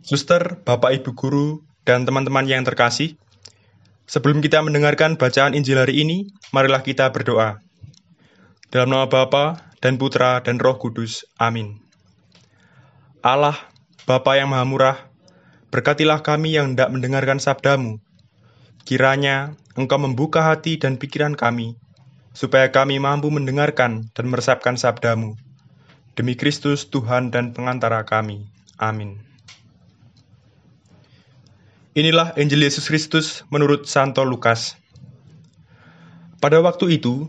Suster, Bapak Ibu Guru, dan teman-teman yang terkasih, sebelum kita mendengarkan bacaan Injil hari ini, marilah kita berdoa. Dalam nama Bapa dan Putra dan Roh Kudus. Amin. Allah, Bapa yang Maha Murah, berkatilah kami yang hendak mendengarkan sabdamu. Kiranya Engkau membuka hati dan pikiran kami, supaya kami mampu mendengarkan dan meresapkan sabdamu. Demi Kristus Tuhan dan pengantara kami. Amin. Inilah Injil Yesus Kristus menurut Santo Lukas. Pada waktu itu,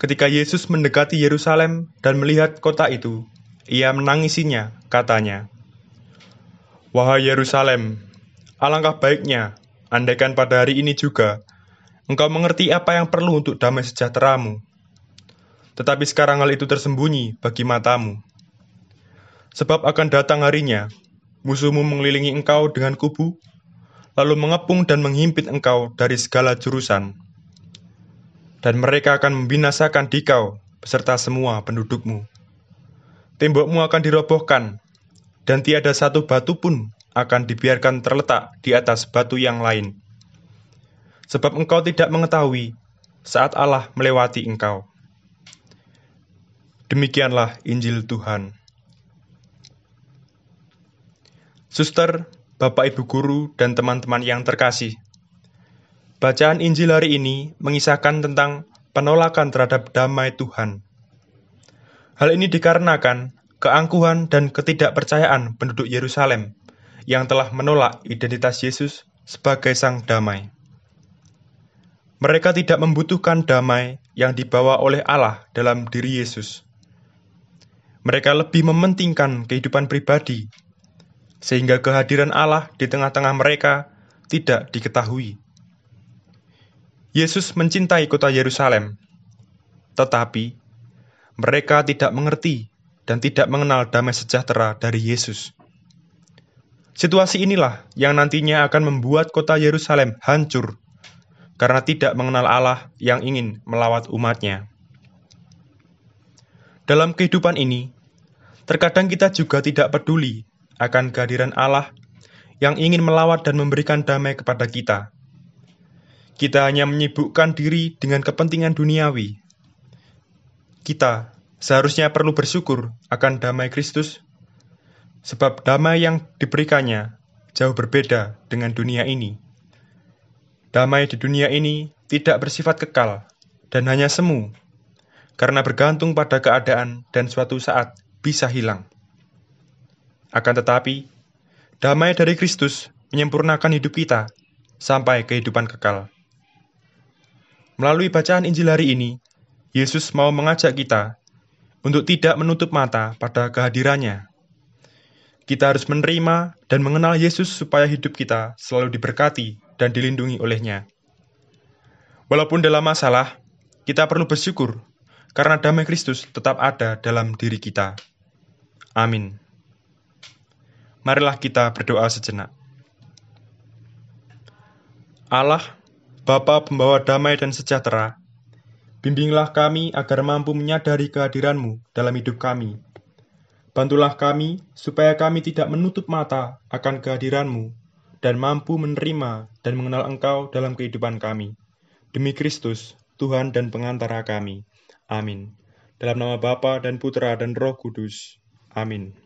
ketika Yesus mendekati Yerusalem dan melihat kota itu, ia menangisinya, katanya, Wahai Yerusalem, alangkah baiknya, andaikan pada hari ini juga, engkau mengerti apa yang perlu untuk damai sejahteramu. Tetapi sekarang hal itu tersembunyi bagi matamu. Sebab akan datang harinya, musuhmu mengelilingi engkau dengan kubu, lalu mengepung dan menghimpit engkau dari segala jurusan. Dan mereka akan membinasakan dikau beserta semua pendudukmu. Tembokmu akan dirobohkan, dan tiada satu batu pun akan dibiarkan terletak di atas batu yang lain. Sebab engkau tidak mengetahui saat Allah melewati engkau. Demikianlah Injil Tuhan. Suster, Bapak Ibu guru dan teman-teman yang terkasih. Bacaan Injil hari ini mengisahkan tentang penolakan terhadap damai Tuhan. Hal ini dikarenakan keangkuhan dan ketidakpercayaan penduduk Yerusalem yang telah menolak identitas Yesus sebagai Sang Damai. Mereka tidak membutuhkan damai yang dibawa oleh Allah dalam diri Yesus. Mereka lebih mementingkan kehidupan pribadi sehingga kehadiran Allah di tengah-tengah mereka tidak diketahui. Yesus mencintai kota Yerusalem, tetapi mereka tidak mengerti dan tidak mengenal damai sejahtera dari Yesus. Situasi inilah yang nantinya akan membuat kota Yerusalem hancur karena tidak mengenal Allah yang ingin melawat umatnya. Dalam kehidupan ini, terkadang kita juga tidak peduli akan kehadiran Allah yang ingin melawat dan memberikan damai kepada kita. Kita hanya menyibukkan diri dengan kepentingan duniawi. Kita seharusnya perlu bersyukur akan damai Kristus, sebab damai yang diberikannya jauh berbeda dengan dunia ini. Damai di dunia ini tidak bersifat kekal dan hanya semu, karena bergantung pada keadaan dan suatu saat bisa hilang. Akan tetapi, damai dari Kristus menyempurnakan hidup kita sampai kehidupan kekal. Melalui bacaan Injil hari ini, Yesus mau mengajak kita untuk tidak menutup mata pada kehadirannya. Kita harus menerima dan mengenal Yesus supaya hidup kita selalu diberkati dan dilindungi olehnya. Walaupun dalam masalah, kita perlu bersyukur karena damai Kristus tetap ada dalam diri kita. Amin. Marilah kita berdoa sejenak. Allah, Bapa pembawa damai dan sejahtera, bimbinglah kami agar mampu menyadari kehadiran-Mu dalam hidup kami. Bantulah kami supaya kami tidak menutup mata akan kehadiran-Mu dan mampu menerima dan mengenal Engkau dalam kehidupan kami. Demi Kristus, Tuhan dan pengantara kami. Amin. Dalam nama Bapa dan Putra dan Roh Kudus. Amin.